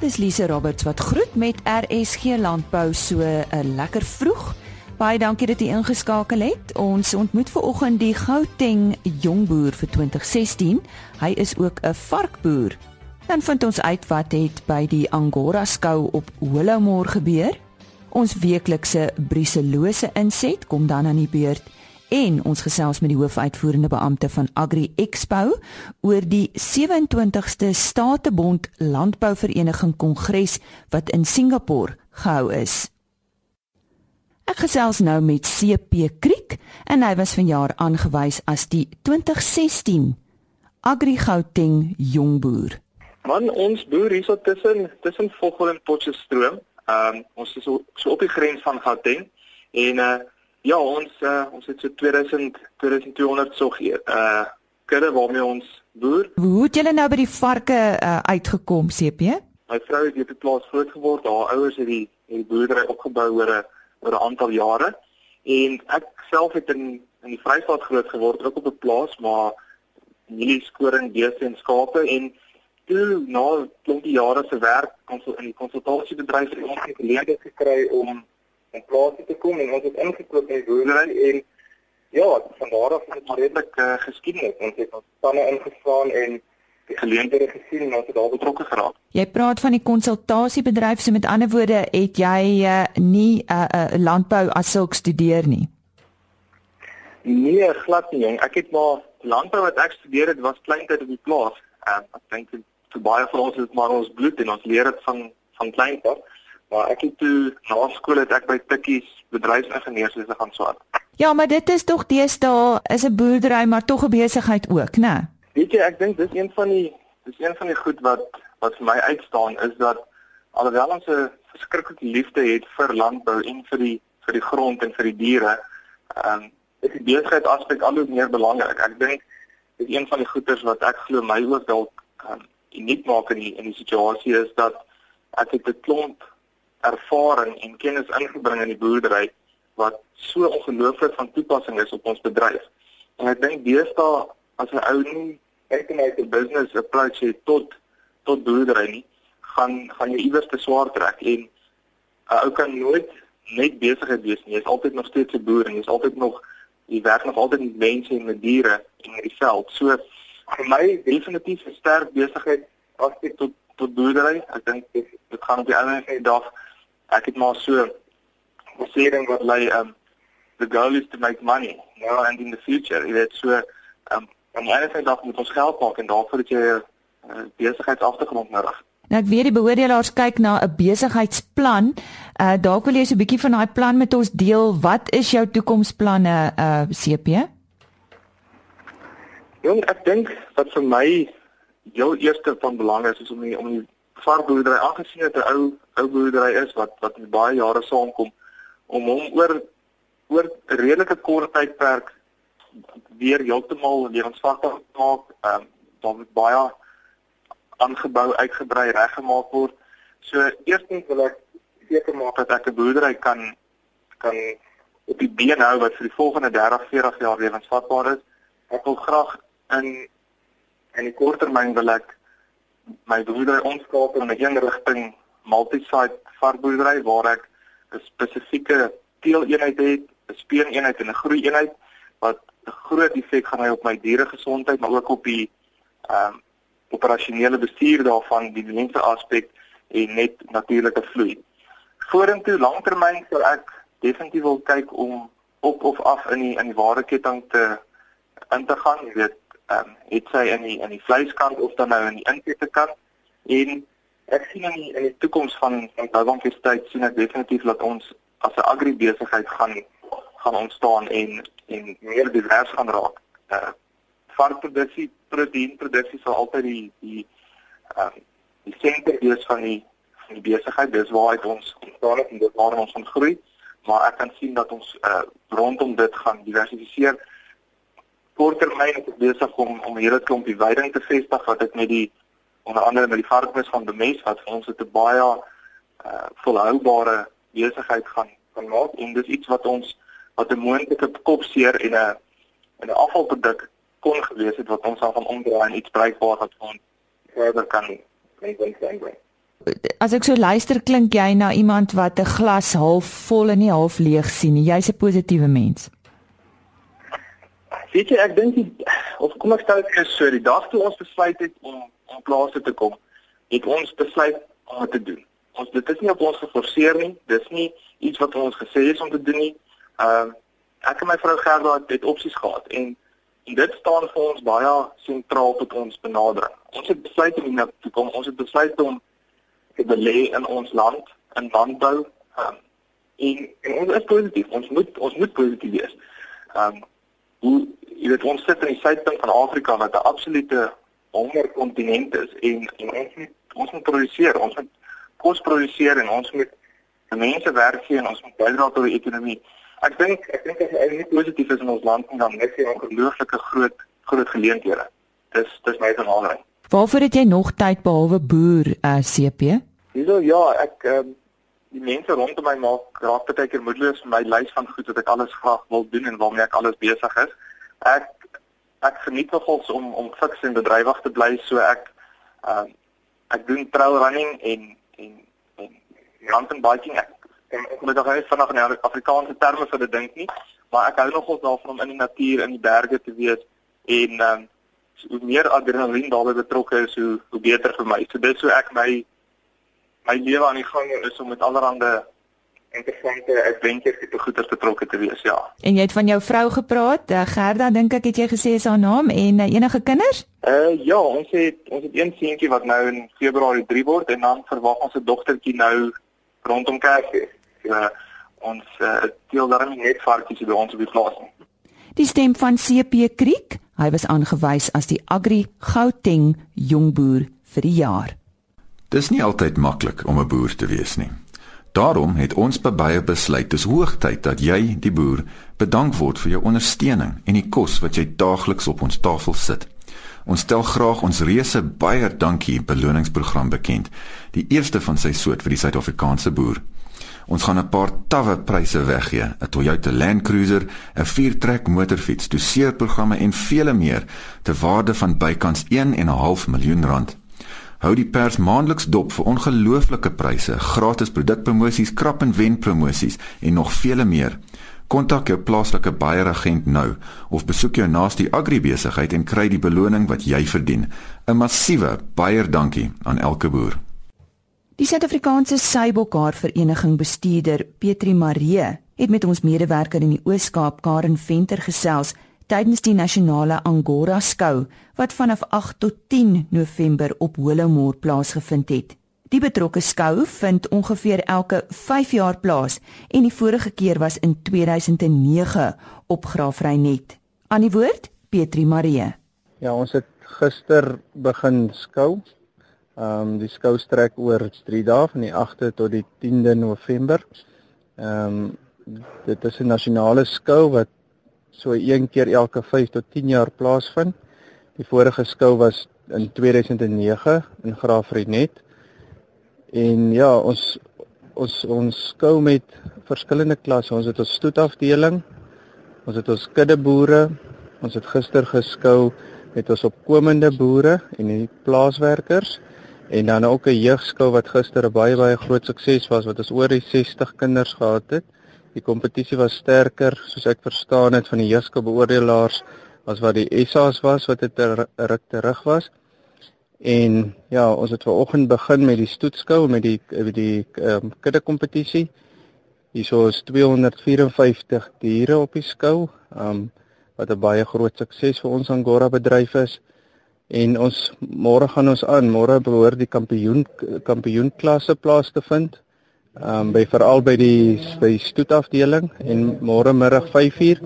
Dis Lise Roberts wat groet met RSG Landbou so 'n lekker vroeg. Baie dankie dat jy ingeskakel het. Ons ontmoet ver oggend die Gauteng jongboer vir 2016. Hy is ook 'n varkboer. Dan vind ons uit wat het by die Angora skou op Holomor gebeur. Ons weeklikse briselose inset kom dan aan die beurt en ons gesels met die hoofuitvoerende beampte van Agri Expo oor die 27ste Statebond Landbouvereniging Kongres wat in Singapore gehou is. Ek gesels nou met CP Kriek en hy was vanjaar aangewys as die 2016 Agri Gauteng jongboer. Man, ons boer hierso tussen tussen Vogel en Potchefstroom. Ehm um, ons is so, so op die grens van Gauteng en uh Ja, ons uh, ons het so 2000 2200 sog hier. Uh kudde waarmee ons boer. Hoe het julle nou by die varke uh, uitgekom, CP? My vrou het hier op die plaas groot geword. Haar ouers het die het die boerdery opgebou oor 'n oor 'n aantal jare. En ek self het in in die Vrystaat groot geword, ook op 'n plaas, maar milie skoring, beeste en skape en toe na 'n klompie jare se werk kon so in die konsultasiebedryf het ons geleentheid gekry om in plaas te kom en ons het ingekoop in die boerdery en ja, van daar af het dit redelik uh, geskiedenis. Ons het ons planne ingeslaan en die geleenthede gesien en ons het daar betrokke geraak. Jy praat van die konsultasiebedryf, so met ander woorde, het jy uh, nie 'n uh, uh, landbou as sulk studeer nie. Nee, glad nie. Ek het maar landbou wat ek studeer het was kleintyd op die plaas. Uh, ek dink vir baie van ons is dit maar ons bloed en ons leer dit van van kleintyd af. Maar ek het toe na skool het ek by Tikkies bedryfsingenieurswese gaan swaat. Ja, maar dit is tog deesdae is 'n boerdery maar tog 'n besigheid ook, né? Weet jy, ek dink dis een van die dis een van die goed wat wat vir my uitstaan is dat alhoewel ons 'n verskriklike liefde het vir landbou en vir die vir die grond en vir die diere, ehm um, is die besigheid aspek al hoe meer belangrik. Ek dink dis een van die goeders wat ek glo my ook dalk um, uniek maak in die in die situasie is dat ek het 'n klomp ervaring en kennis ingebring in die boerdery wat so ongelooflik van toepassing is op ons bedryf. En ek dink deesdae as 'n ou nie 'n business approach het tot tot boerdery nie, gaan gaan jy iewers te swaar trek en 'n ou kan nooit net besigheid wees nie. Jy's altyd nog steeds 'n boer en jy's altyd nog jy werk nog altyd met mense en met diere in die veld. So vir my definitief 'n sterk besigheid aspek tot tot boerdery. Ek dink dit, dit gaan op die einde van die dag ek het maar so gesêding wat lê um the goal is to make money now and in the future jy weet so um aan die einde van die dag moet ons geld maak en daarvoor het jy 'n uh, besigheidsagtergrond nodig Nou ek weet die beoordelaars kyk na 'n besigheidsplan. Uh dalk wil jy so 'n bietjie van daai plan met ons deel. Wat is jou toekomsplanne uh CP? Jong, ek dink wat vir my heel eerste van belang is, is om die, om die varkboerdery aangesien dit 'n ou ou boerdery is wat wat baie jare saamkom om hom oor oor 'n redelike kort tydperk weer heeltemal lewensvatbaar te maak. Ehm um, daar moet baie aangebou, uitgebrei, reggemaak word. So eerstens wil ek seker maak dat ek 'n boerdery kan kan op die been hou wat vir die volgende 30, 40 jaar lewensvatbaar is. Ek wil graag in in die korttermyn wil ek my boerdery omskakel na 'n rigting multi-site varkboerdery waar ek 'n spesifieke teeleenheid het, 'n speeneenheid en 'n groeieenheid wat 'n groot effek gaan hê op my diere gesondheid maar ook op die ehm um, operasionele bestuur daarvan, die mense aspek en net natuurlike vloei. Vorentoe langtermyn sal ek definitief wil kyk om op of af in die in die waardeketting te in te gaan, jy weet, ehm um, het sy in die in die vleiskant of dan nou in die inkete kant en ek sien in die, in die toekoms van van Bouwbank-tyd sien ek definitief dat ons as 'n agribesigheid gaan gaan ontstaan en en meer divers gaan raak. Uh varkproduksie, proteïenproduksie sal altyd die die ehm uh, die senter wees van die van die besigheid. Dis waar ons ontstaan het en dis waar ons gaan groei. Maar ek kan sien dat ons uh rondom dit gaan diversifiseer korttermyn is besig om om hierdie klompie veiding te vestig wat ek met die onder andere met die varkens van Bemes wat vir ons 'n baie uh volhoubare besigheid gaan gaan maak en dis iets wat ons wat 'n moontlike kopseer en 'n en 'n afvalproduk kon gewees het wat ons al van omdraai en iets bruikbaar wat ons verder kan. As ek so luister klink jy na iemand wat 'n glas half vol en nie half leeg sien nie. Jy's 'n positiewe mens. Weet jy, ek dink of kom ek stel dit so, die dag toe ons besluit het om om plaas te kom, het ons besluit om te doen. Ons dit is nie op ons geforseer nie. Dis nie iets wat ons gesê is om te doen nie. Ehm uh, ek en my vrou Gerda het dit opsies gehad en En dit staan vir ons baie sentraal tot ons benadering. Ons het besluit om na toe kom. Ons het besluit om te belê in ons land in landbou. Um, en, en ons is positief. Ons moet ons moet positief wees. Ehm um, hoe jy weet ons sit in die suidpunt van Afrika wat 'n absolute hongerkontinent is en en ons moet ons moet produseer. Ons moet kos produseer en ons moet mense werk gee en ons moet bydra tot die ekonomie. Ek dink ek dink as jy positief is in ons land dan net 'n ongelooflike groot groot geleenthede. Dis dis my verhaling. Waarvoor het jy nog tyd behalwe boer uh, eh, CP? Hierso ja, ek um, die mense rondom my maak raak baie keer moedeloos vir my lys van goed wat ek alles graag wil doen en waarmee ek alles besig is. Ek ek geniet nogals om om fiks en bedrywig te bly, so ek um, ek doen trail running en en en mountain biking. Ek en ek moet nog net vanaand in Afrikaanse terme vir dit dink nie, maar ek hou nogals daarvan om in die natuur in die berge te wees en um, hoe meer adrenalien daarbey betrokke is, hoe hoe beter vir my. So dit is hoe ek my my lewe aan die gang is om met allerlei interessante adventures te goeder betrokke te wees, ja. En jy het van jou vrou gepraat, uh, Gerda dink ek het jy gesê is haar naam en uh, enige kinders? Uh ja, ons het ons het een seentjie wat nou in Februarie 3 word en dan verwag ons 'n dogtertjie nou rondom Kersfees uh, ons uh, deel daarmee net varkies by ons op die plaas. Die stem van CP Kriek, hy was aangewys as die Agri Gauteng jongboer vir die jaar. Dis nie altyd maklik om 'n boer te wees nie. Daarom het ons baie besluit dis hoogtyd dat jy die boer bedank word vir jou ondersteuning en die kos wat jy daagliks op ons tafel sit. Ons stel graag ons reuse baie dankie beloningsprogram bekend, die eerste van sy soort vir die Suid-Afrikaanse boer. Ons gaan 'n paar tawwe pryse weggee, 'n Toyota Land Cruiser, 'n viertrek motorfiets, doseerprogramme en vele meer te waarde van bykans 1 en 'n half miljoen rand. Hou die pers maandeliks dop vir ongelooflike pryse, gratis produkpromosies, krap en wen promosies en nog vele meer. Kontak jou plaaslike baieragent nou of besoek jou naaste agribesigheid en kry die beloning wat jy verdien. 'n Massiewe baie dankie aan elke boer. Die Suid-Afrikaanse Seibokhaar Vereniging bestuurder Petri Maree het met ons medewerker in die Oos-Kaap Karen Venter gesels tydens die nasionale Angora skou wat vanaf 8 tot 10 November op Holomoor plaasgevind het. Die betrokke skou vind ongeveer elke 5 jaar plaas en die vorige keer was in 2009 op Graafreinet. Aan die woord Petri Maree. Ja, ons het gister begin skou Ehm um, die skou strek oor 3 dae van die 8de tot die 10de November. Ehm um, dit is 'n nasionale skou wat so een keer elke 5 tot 10 jaar plaasvind. Die vorige skou was in 2009 in Graafrenet. En ja, ons ons ons skou met verskillende klasse. Ons het ons stoetafdeling. Ons het ons kuddeboere. Ons het gister geskou met ons opkomende boere en die plaaswerkers en dan ook 'n jeugskou wat gister 'n baie baie groot sukses was wat ons oor die 60 kinders gehad het. Die kompetisie was sterker soos ek verstaan het van die jeugskou beoordelaars as wat die SA's was wat dit 'n ruk terug was. En ja, ons het vanoggend begin met die stoetskou met die met die um, kudde kompetisie. Hierso is 254 diere op die skou, um, wat 'n baie groot sukses vir ons Angora bedryf is. En ons môre gaan ons aan, môre behoort die kampioen kampioen klasse plaas te vind. Ehm um, by veral by die by stoetafdeling en môre middag 5uur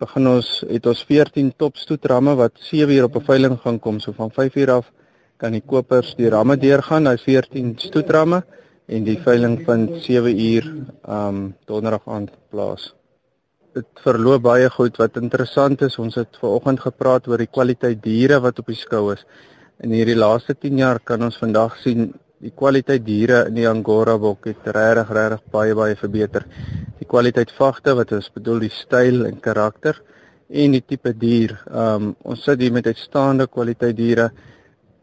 begin ons het ons 14 top stoetramme wat 7 uur op 'n veiling gaan kom. So van 5uur af kan die kopers die ramme deurgaan, daai 14 stoetramme en die veiling vind 7 uur ehm um, donderdag aand plaas dit verloop baie goed. Wat interessant is, ons het ver oggend gepraat oor die kwaliteit diere wat op die skou is. In hierdie laaste 10 jaar kan ons vandag sien die kwaliteit diere in die Angora bok het regtig regtig baie baie verbeter. Die kwaliteit vagte wat ons bedoel die styl en karakter en die tipe dier. Um ons sit hier met uitstaande kwaliteit diere.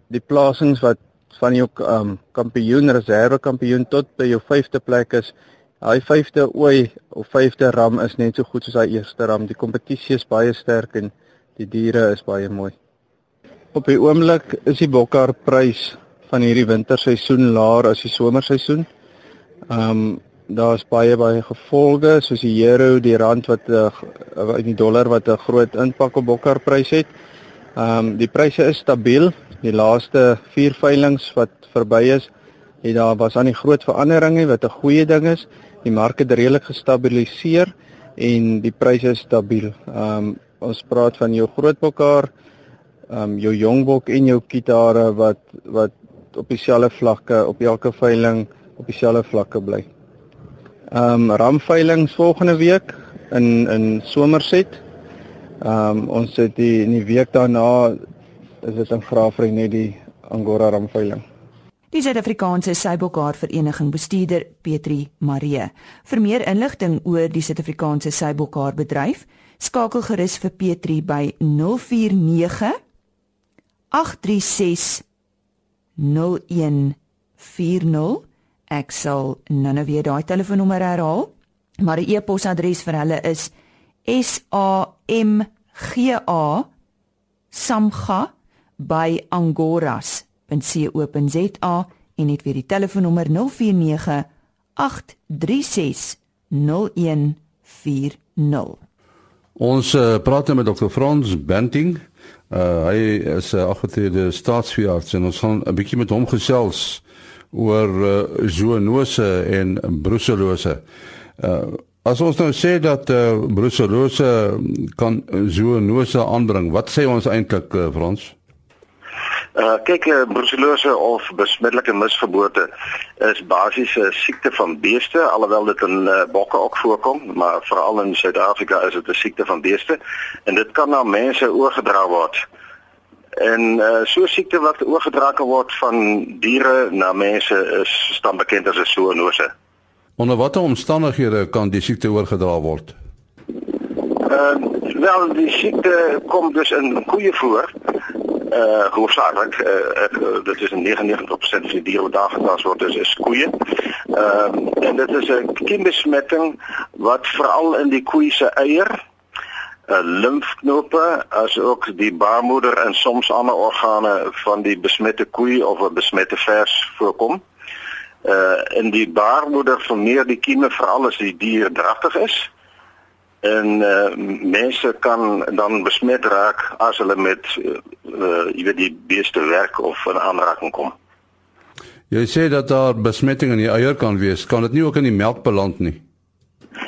Die plasings wat van jou um kampioen reserve kampioen tot by jou 5de plek is daai 5de ooi of 5de ram is net so goed soos daai eerste ram die kompetisie is baie sterk en die diere is baie mooi op die oomblik is die bokkar prys van hierdie winterseisoen laer as die somerseisoen um daar's baie baie gevolge soos die euro, die rand wat uh, die dollar wat 'n groot impak op bokkerprys het. Ehm um, die pryse is stabiel. Die laaste 4 veilinge wat verby is, het daar was aan die groot veranderinge wat 'n goeie ding is. Die mark het redelik gestabiliseer en die pryse is stabiel. Ehm um, ons praat van jou groot bokker, ehm um, jou jong bok en jou kitare wat wat op dieselfde vlakke op elke veiling op dieselfde vlakke bly. Ehm um, ramveilings volgende week in in Somerset. Ehm um, ons het die in die week daarna is dit in Graafry net die Angora ramveiling. Die Suid-Afrikaanse Seibokhaar Vereniging bestuurder Petri Marie. Vir meer inligting oor die Suid-Afrikaanse Seibokhaar bedryf, skakel gerus vir Petri by 049 836 0140 Ek sal nou-nou weer daai telefoonnommer herhaal. Maar die e-posadres vir hulle is s a m g a samga by angoras.co.za en net weer die telefoonnommer 049 836 0140. Ons uh, praat nou met Dr. Frans Banting. Uh, hy is 'n uh, afgetrede staatsveearts en ons gaan 'n bietjie met hom gesels oor uh, zoonose en brucellose. Uh, as ons nou sê dat uh, brucellose kan zoonose aanbring, wat sê ons eintlik uh, Frans? Uh kyk, uh, brucellose of besmettelike misgeboorte is basies 'n siekte van beeste, alhoewel dit in uh, bokke ook voorkom, maar veral in Suid-Afrika is dit 'n siekte van beeste en dit kan na mense oorgedra word. En uh, so siekte wat oorgedra kan word van diere na mense is staan bekend as 'n zoonose. Onder watter omstandighede kan die siekte oorgedra word? Uh, wel die siekte kom dus in koeie voor. Eh uh, hoofsaaklik eh uh, dit is 99% van die diere wat daar geplaas word is, is koeie. Ehm uh, en dit is 'n kiembesmetting wat veral in die koeie se eier uh, limfknope as ook die baarmoeder en soms ander organe van die besmette koei of 'n besmette vers voorkom. Uh in die baarmoeder vermeer die kieme veral as die dier dragtig is. En uh mense kan dan besmet raak as hulle met uh jy weet die beeste werk of in aanraking kom. Jy sê dat daar besmetting in die eier kan wees, kan dit nie ook in die melk beland nie?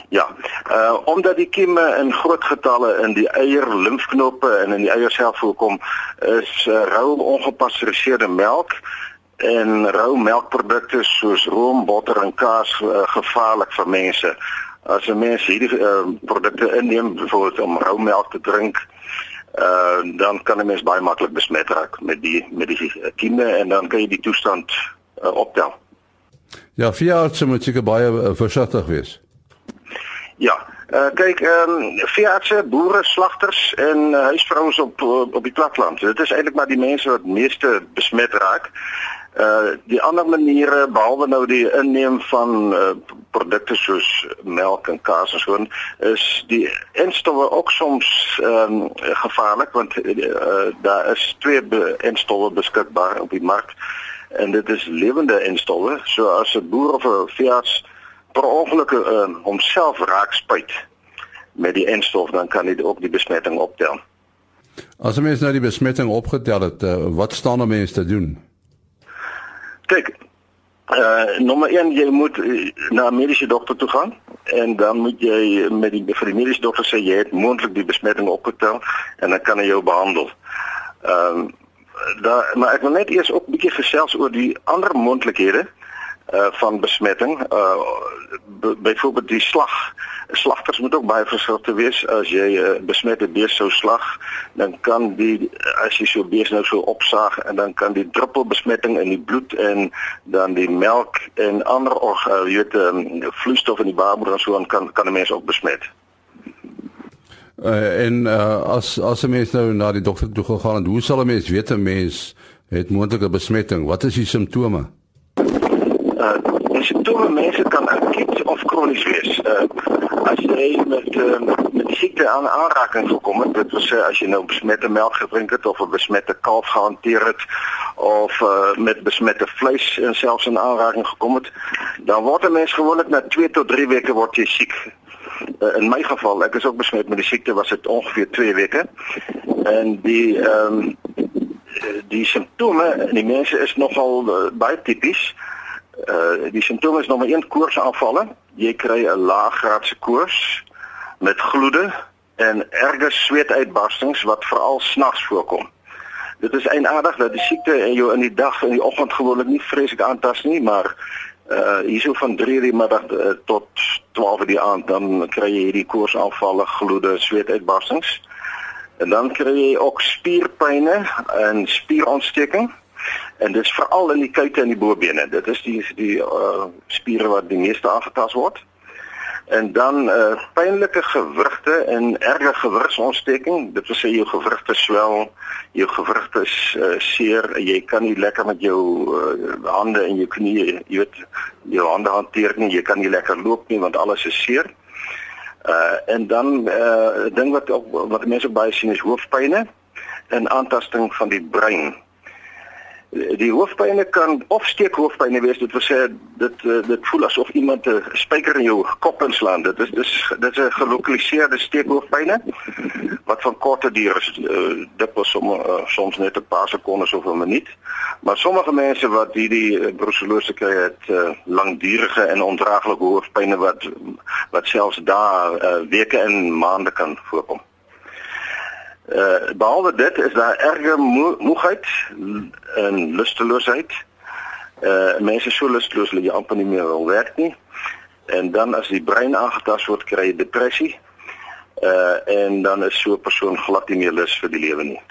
Ja, uh omdat die kieme in groot getalle in die eier limfknope en in die eier self voorkom, is uh, rou ongepasteuriseerde melk en rou melkprodukte soos room, botter en kaas uh, gevaarlik vir mense. As 'n mens hierdie uh, produkte inneem, byvoorbeeld om rou melk te drink, uh dan kan 'n mens baie maklik besmet raak met die met die kieme en dan kan jy die toestand uh, optel. Ja, vier artse moet seker baie uh, versigtig wees. Ja, uh, ehm um, veeartse, boere, slagters en uh, huisvrouens op op die platteland. Dit is eintlik maar die mense wat meeste besmet raak. Uh die ander maniere behalwe nou die inneem van uh, produkte soos melk en kaas en so is die enstowwe ook soms ehm um, gevaarlik want uh, daar is twee be enstowwe beskikbaar op die mark en dit is lewende enstowwe. So as 'n boer of 'n veearts per ongeluk uh, homself raak spuit met die enstof dan kan dit ook die besmetting optel. As 'n mens nou die besmetting opgetel het, uh, wat staan 'n mens te doen? Kyk, uh nommer 1 jy moet na 'n mediese dokter toe gaan en dan moet jy met die mediese dokter jy het moontlik die besmetting opgetel en dan kan hy jou behandel. Ehm maar ek wil net eers ook 'n bietjie gesels oor die ander moontlikhede uh van besmetting. Uh byvoorbeeld die slag. Slagters moet ook baie versigtig wees as jy 'n uh, besmette bees sou slag, dan kan die as jy so bees nou so opsaag en dan kan die druppelbesmetting in die bloed en dan die melk en ander organe, jy weet, um, vloeistof in die baarmoeder en so aan kan kan 'n mens ook besmet. Uh, en uh, as as 'n mens nou na die dokter toe gegaan het, hoe sal 'n mens weet 'n mens het moontlike besmetting. Wat is die simptome? Uh, die simptome mense kan akut of kronies wees. Uh, as jy met uh, met die siekte aan aanraking gekom het, dit wil sê as jy nou besmette melk gedrink het of 'n besmette kalf gehanteer het of uh, met besmette vleis en selfs in aanraking gekom het, dan word 'n mens gewoonlik na 2 tot 3 weke word jy siek. Uh, in my geval, ek is ook besmet met die siekte, was dit ongeveer 2 weke. En die ehm um, die simptome in die mense is nogal uh, baie tipies. Uh die simptome is nommer 1 koorsaanvalle. Jy kry 'n laaggraadse koors met gloede en erge sweetuitbarstings wat veral snags voorkom. Dit is eienaardig dat die siekte in jou in die dag en die oggend gewoonlik nie vreeslik aantas nie, maar uh hierso van 3:00 die middag uh, tot 12:00 die aand dan kry jy hierdie koorsaanvalle, gloede, sweetuitbarstings. En dan kry jy ook spierpynne en spierontsteking. En dit is veral in die kuite en die bobene. Dit is die die uh spiere wat die meeste aangetast word. En dan uh pynlike gewrigte en erge gewrigsontsteking. Dit wil sê jou gewrigte swel, jou gewrigte is uh, seer, jy kan nie lekker met jou uh, hande en jou knieë, jy weet, jou hande hanteer nie, jy kan nie lekker loop nie want alles is seer. Uh en dan uh ding wat ook wat mense baie sien is hoofpynne en aantasting van die brein die hoofpynne kan of steekhoofpynne wees dit wil sê dit eh, dit voel asof iemand 'n spyker in jou kop inslaan. Dit is dis dit is 'n gelokaliseerde steekhoofpynne wat van korte duur is. Uh, dit was som, uh, soms net 'n paar sekondes of 'n minuut. Maar sommige mense wat hierdie brucellose kry het uh, langdurige en ondraaglike hoofpynne wat wat selfs daar uh, weke en maande kan voorkom Uh, behalwe dit is daar erge mo moegheid en lusteloosheid. Uh mense so lusteloos dat jy amper nie meer wil werk nie. En dan as die brein aangetast word, kry jy depressie. Uh en dan is so 'n persoon glad nie meer lus vir die lewe nie.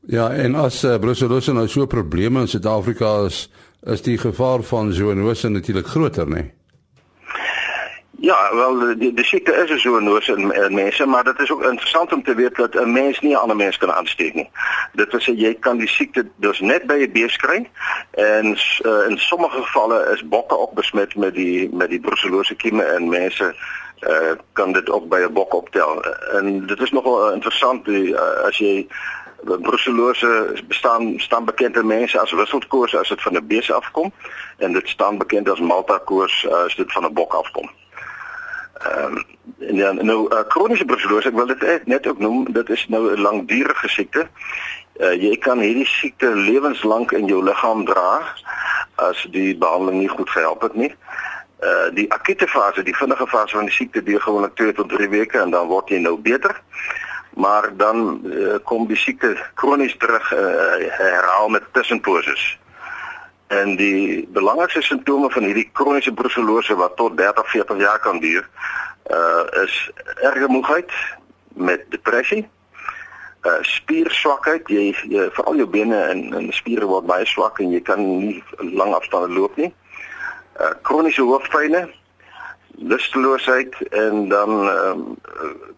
Ja, en as uh, brucellose nou so probleme in Suid-Afrika is, is die gevaar van zoonose natuurlik groter, né? Nee? Ja, wel die die siekte is er so in ons in, in mense, maar dit is ook interessant om te weet dat 'n mens nie 'n ander mens kan aansteek nie. Dit wil sê jy kan die siekte dus net by 'n bees kry en uh, in sommige gevalle is bokke ook besmet met die met die brucellose kieme en mense uh, kan dit ook by 'n bok optel. En dit is nogal uh, interessant die, uh, as jy brucellose bestaan staan bekend aan mense as wisselkoors as dit van 'n bees afkom en dit staan bekend as malta koors as dit van 'n bok afkom. Ehm um, en nou uh, kroniese brucellose, ek wil dit net ook noem, dit is nou 'n langdurige siekte. Uh, jy kan hierdie siekte lewenslank in jou liggaam dra as die behandeling nie goed gehelp het nie. Uh die akute fase, die vinnige fase van die siekte duur gewoonlik 2 tot 3 weke en dan word jy nou beter. Maar dan uh, kom die siekte kronies terug uh, herhaal met tussenposes. En die belangrikste simptome van hierdie kroniese brucellose wat tot 30, 40 jaar kan duur, uh is erge moegheid met depressie, uh spierswakheid, jy, jy veral jou bene en en spiere word baie swak en jy kan nie lang afstande loop nie. Uh kroniese hoofpynne, lusteloosheid en dan um,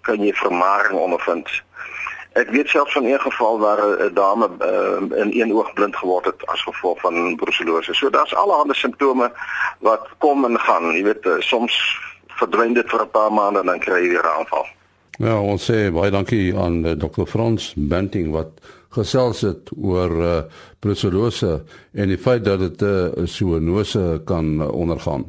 kan jy vermaring ondervind. Ek weet selfs van 'n geval waar 'n dame uh, in een oog blind geword het as gevolg van brucellose. So daar's allerlei simptome wat kom en gaan. Jy weet uh, soms verdwyn dit vir 'n paar maande en dan kry jy weer 'n aanval. Ja, ons sê baie dankie aan uh, Dr. Frans Banting wat gesels het oor uh, brucellose en die feit dat dit 'n uh, soonose kan uh, ondergaan.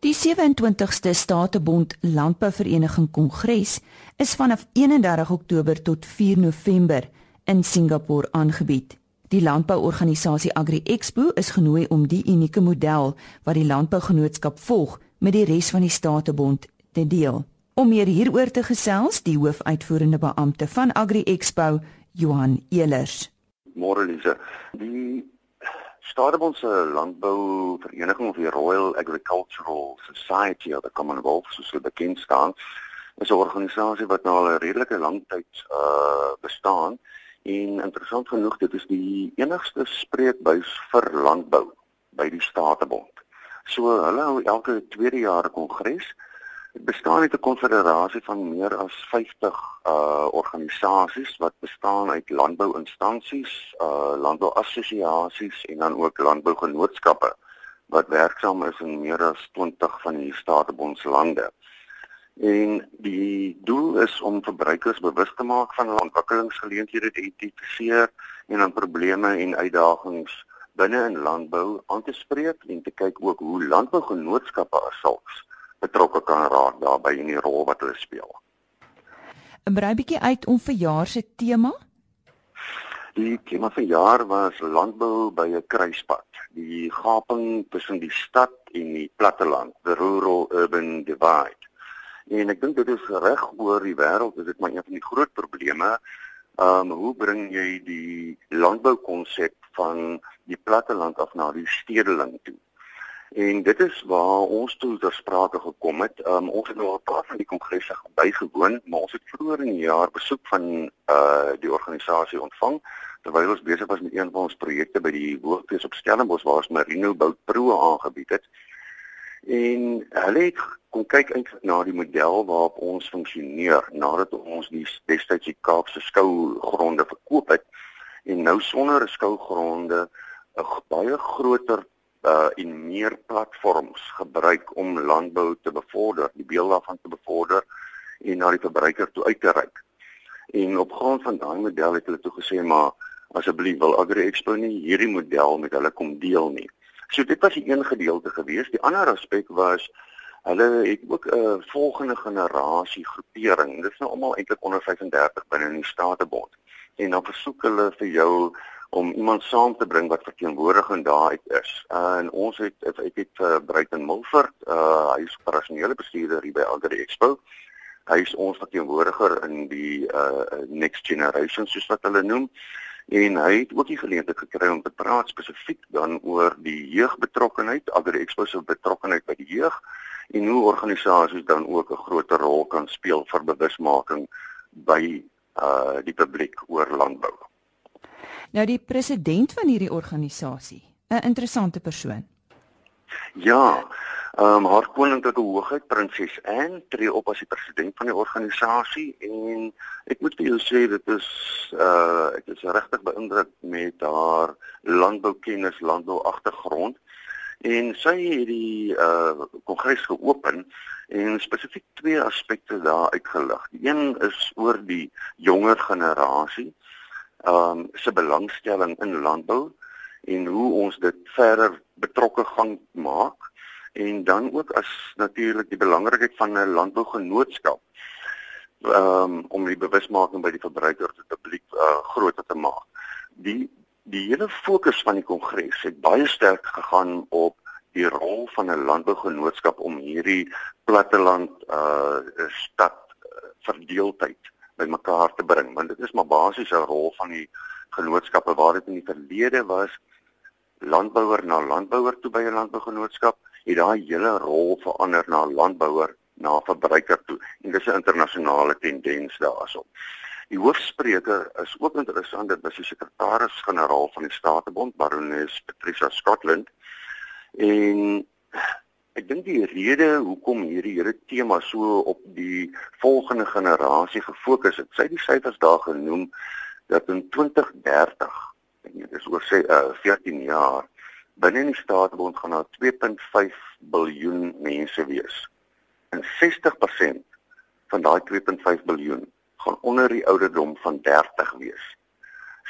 Die 27ste Statebond Landbouvereniging Kongres is vanaf 31 Oktober tot 4 November in Singapore aangebied. Die landbouorganisasie Agri Expo is genooi om die unieke model wat die landbougenootskap volg met die res van die Statebond te deel. Om meer hieroor te gesels, die hoofuitvoerende beampte van Agri Expo, Johan Elers. Môre Lise. Die Stadebond se landbouvereniging of die Royal Agricultural Society of the Commonwealth soos dit bekend staan, is 'n organisasie wat nou al 'n redelike lang tyd uh bestaan en interessant genoeg dit is die enigste spreekbuis vir landbou by die Stadebond. So hulle hou elke tweede jaar 'n kongres bestaan uit 'n konfederasie van meer as 50 uh organisasies wat bestaan uit landbouinstansies, uh landbouassosiasies en dan ook landbougenootskappe wat werksaam is in meer as 20 van die statebondslande. En die doel is om verbruikers bewus te maak van ontwikkelingsgeleenthede te identifiseer en dan probleme en uitdagings binne in landbou aan te spreek en te kyk ook hoe landbougenootskappe as sulks betrokke kan raak daarbey in die rol wat hulle speel. 'n Brei bietjie uit om vir jaar se tema. Die tema vir jaar was landbou by 'n kruispunt. Die gaping tussen die stad en die platteland, the rural urban divide. En ek dink dit is reg oor die wêreld, dit is maar een van die groot probleme. Ehm um, hoe bring jy die landboukonsep van die platteland af na die stedeling toe? En dit is waar ons toe ter sprake gekom het. Um, ons het nou 'n paar van die kongresse bygewoon, maar ons het vroeër in die jaar besoek van uh die organisasie ontvang terwyl ons besig was met een van ons projekte by die Hoogtees op Stellenbosch waar ons Marino Bout Pro aangebied het. En hulle het kom kyk eintlik na die model waarop ons funksioneer nadat ons die destyds die Kaapse skougronde verkoop het en nou sonder skougronde 'n baie groter uh en meer platforms gebruik om landbou te bevorder, die beeld daarvan te bevorder en na die verbruiker toe uit te reik. En op grond van daai model het hulle toe gesê maar asseblief wil Agri Expo nie hierdie model met hulle kom deel nie. So dit was die een gedeelte gewees. Die ander aspek was hulle het ook 'n uh, volgende generasie groepering. Dit is nou almal eintlik onder 35 binne in die Statebond. En dan versoek hulle vir jou om iemand saam te bring wat verteenwoordigend daar uit is. Uh, en ons het ek het uh, Bruiten Mulford, uh, hy is operasionele bestuurder hier by Agri Expo. Hy is ons verteenwoordiger in die uh, next generation soos wat hulle noem en hy het ook die geleentheid gekry om te praat spesifiek dan oor die jeugbetrokkenheid, Agri Expo se betrokkenheid by die jeug en hoe organisasies dan ook 'n groter rol kan speel vir bewusmaking by uh die publiek oor landbou. Nou die president van hierdie organisasie, 'n interessante persoon. Ja, ehm um, haar koninklike hoogheid prinses Anne tree op as die president van die organisasie en ek moet vir jou sê dit is uh ek is regtig beïndruk met haar landboukennis, landbou agtergrond en sy het die uh kongres geopen en spesifiek twee aspekte daar uitgelig. Die een is oor die jonger generasie um, se belangstelling in landbou en hoe ons dit verder betrokke gaan maak en dan ook as natuurlik die belangrikheid van 'n landbougenootskap um, om die bewusmaking by die verbruiker te publiek uh, groter te maak. Die die hele fokus van die kongres het baie sterk gegaan op die rol van 'n landbougenootskap om hierdie platteland uh stad uh, verdeeldheid bymekaar te bring want dit is maar basies 'n rol van die genootskappe. Waar dit in die verlede was landbouer na landbouer toe by 'n landbougenootskap het daai hele rol verander na landbouer na verbruiker toe. En dis 'n internasionale tendens daarso. Die hoofspreker is ook interessant dit was die sekretaris-generaal van die Statebond Baroness Patricia Scotland. En Ek dink die rede hoekom hierdie hele tema so op die volgende generasie gefokus het, sy die syfers daar genoem dat in 2030, ek weet dis oor sê uh, 14 jaar, binne die Staatsbond gaan daar 2.5 biljoen mense wees. En 60% van daai 2.5 biljoen gaan onder die ouderdom van 30 wees.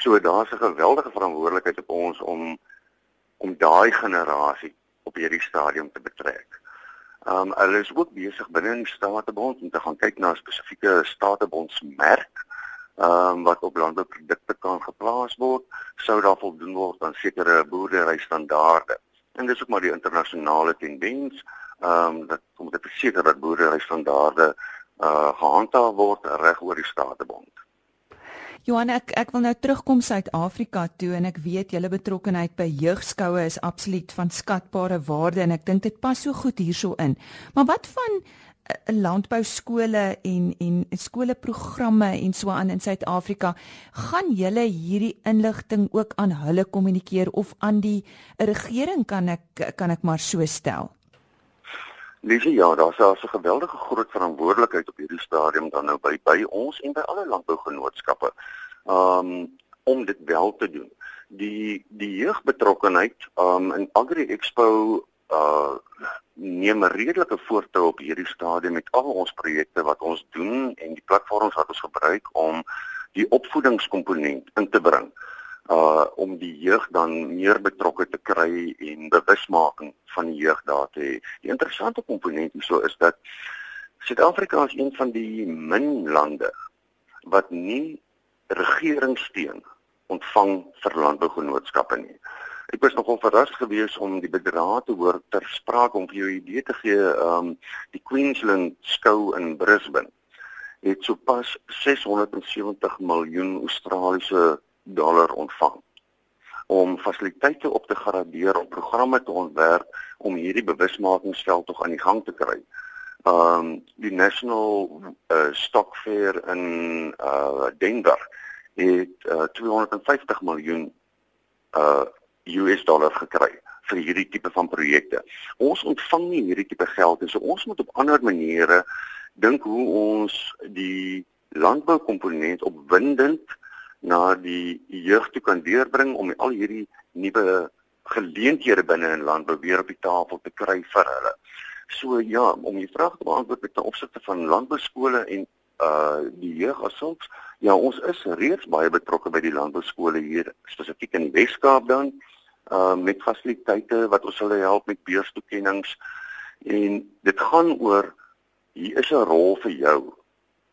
So daar's 'n geweldige verantwoordelikheid op ons om om daai generasie op hierdie stadium te betrek. Um hulle is ook besig binne in Statebond om te gaan kyk na 'n spesifieke Statebondsmerk um wat op landbouprodukte kan geplaas word, sou daar voldoen word aan sekere boerderystandaarde. En dis ook maar die internasionale tendens um dat om te verseker dat boerderystandaarde uh gehandhaaf word reg oor die Statebond. Johan ek ek wil nou terugkom Suid-Afrika toe en ek weet julle betrokkeheid by jeugskoue is absoluut van skatbare waarde en ek dink dit pas so goed hierso in. Maar wat van uh, landbou skole en en skoolprogramme en so aan in Suid-Afrika gaan julle hierdie inligting ook aan hulle kommunikeer of aan die regering kan ek kan ek maar so stel Lesie ja, daar's daar's 'n geweldige groot verantwoordelikheid op hierdie stadium dan nou by by ons en by alle landbougenootskappe. Um om dit wel te doen. Die die jeugbetrokkenheid um in Agri Expo uh neem 'n redelike voortou op hierdie stadium met al ons projekte wat ons doen en die platforms wat ons gebruik om die opvoedingskomponent in te bring uh om die jeug dan meer betrokke te kry en bewusmaking van die jeug daar te hê. Die interessante komponent hierso is dat Suid-Afrika is een van die min lande wat nie regeringssteun ontvang vir landbougenootskappe nie. Ek was nogal verras geweest om die bedrae te hoor ter sprake om vir jou idee te gee, um die Queensland skou in Brisbane het sopas 670 miljoen Australiese dollar ontvang om fasiliteite op te gradeer om programme te ontwerp om hierdie bewusmakingsveld tog aan die gang te kry. Um die National uh, Stock Fair in uh Denver het uh, 250 miljoen uh US dollar gekry vir hierdie tipe van projekte. Ons ontvang nie hierdie tipe geld nie, so ons moet op ander maniere dink hoe ons die landboukomponent opwindend na die jeug toe kan deurbring om al hierdie nuwe geleenthede binne in landbou weer op die tafel te kry vir hulle. So ja, om die vraag te beantwoord met opsigte van landbouskole en uh die jeug asoms, ja, ons is reeds baie betrokke by die landbouskole hier spesifiek in die Wes-Kaap dan uh met fasiliteite wat ons hulle help met beurstoekennings en dit gaan oor hier is 'n rol vir jou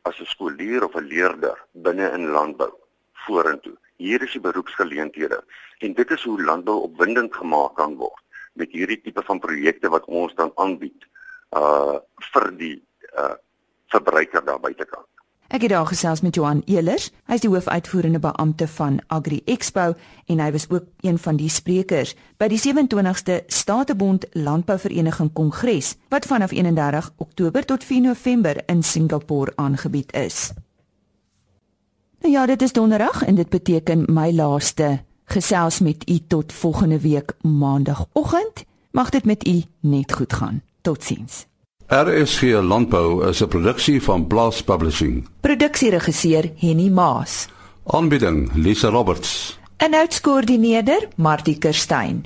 as 'n skoolier of 'n leerder binne in landbou vorentoe. Hier is die beroepsgeleenthede en dit is hoe landbou opwindend gemaak kan word met hierdie tipe van projekte wat ons dan aanbied uh vir die uh verbruiker daar buitekant. Ek het daar gesels met Johan Elers. Hy is die hoofuitvoerende beampte van Agri Expo en hy was ook een van die sprekers by die 27ste Statebond Landbouvereniging Kongres wat vanaf 31 Oktober tot 4 November in Singapore aangebied is. Nou ja, dit is donderdag en dit beteken my laaste gesels met u tot volgende week maandagooggend. Mag dit met u net goed gaan. Totsiens. RSG Landbou is 'n produksie van Blast Publishing. Produksieregisseur Henny Maas. Aanbieding Lisa Roberts. En uitskoördineerder Martie Kerstyn.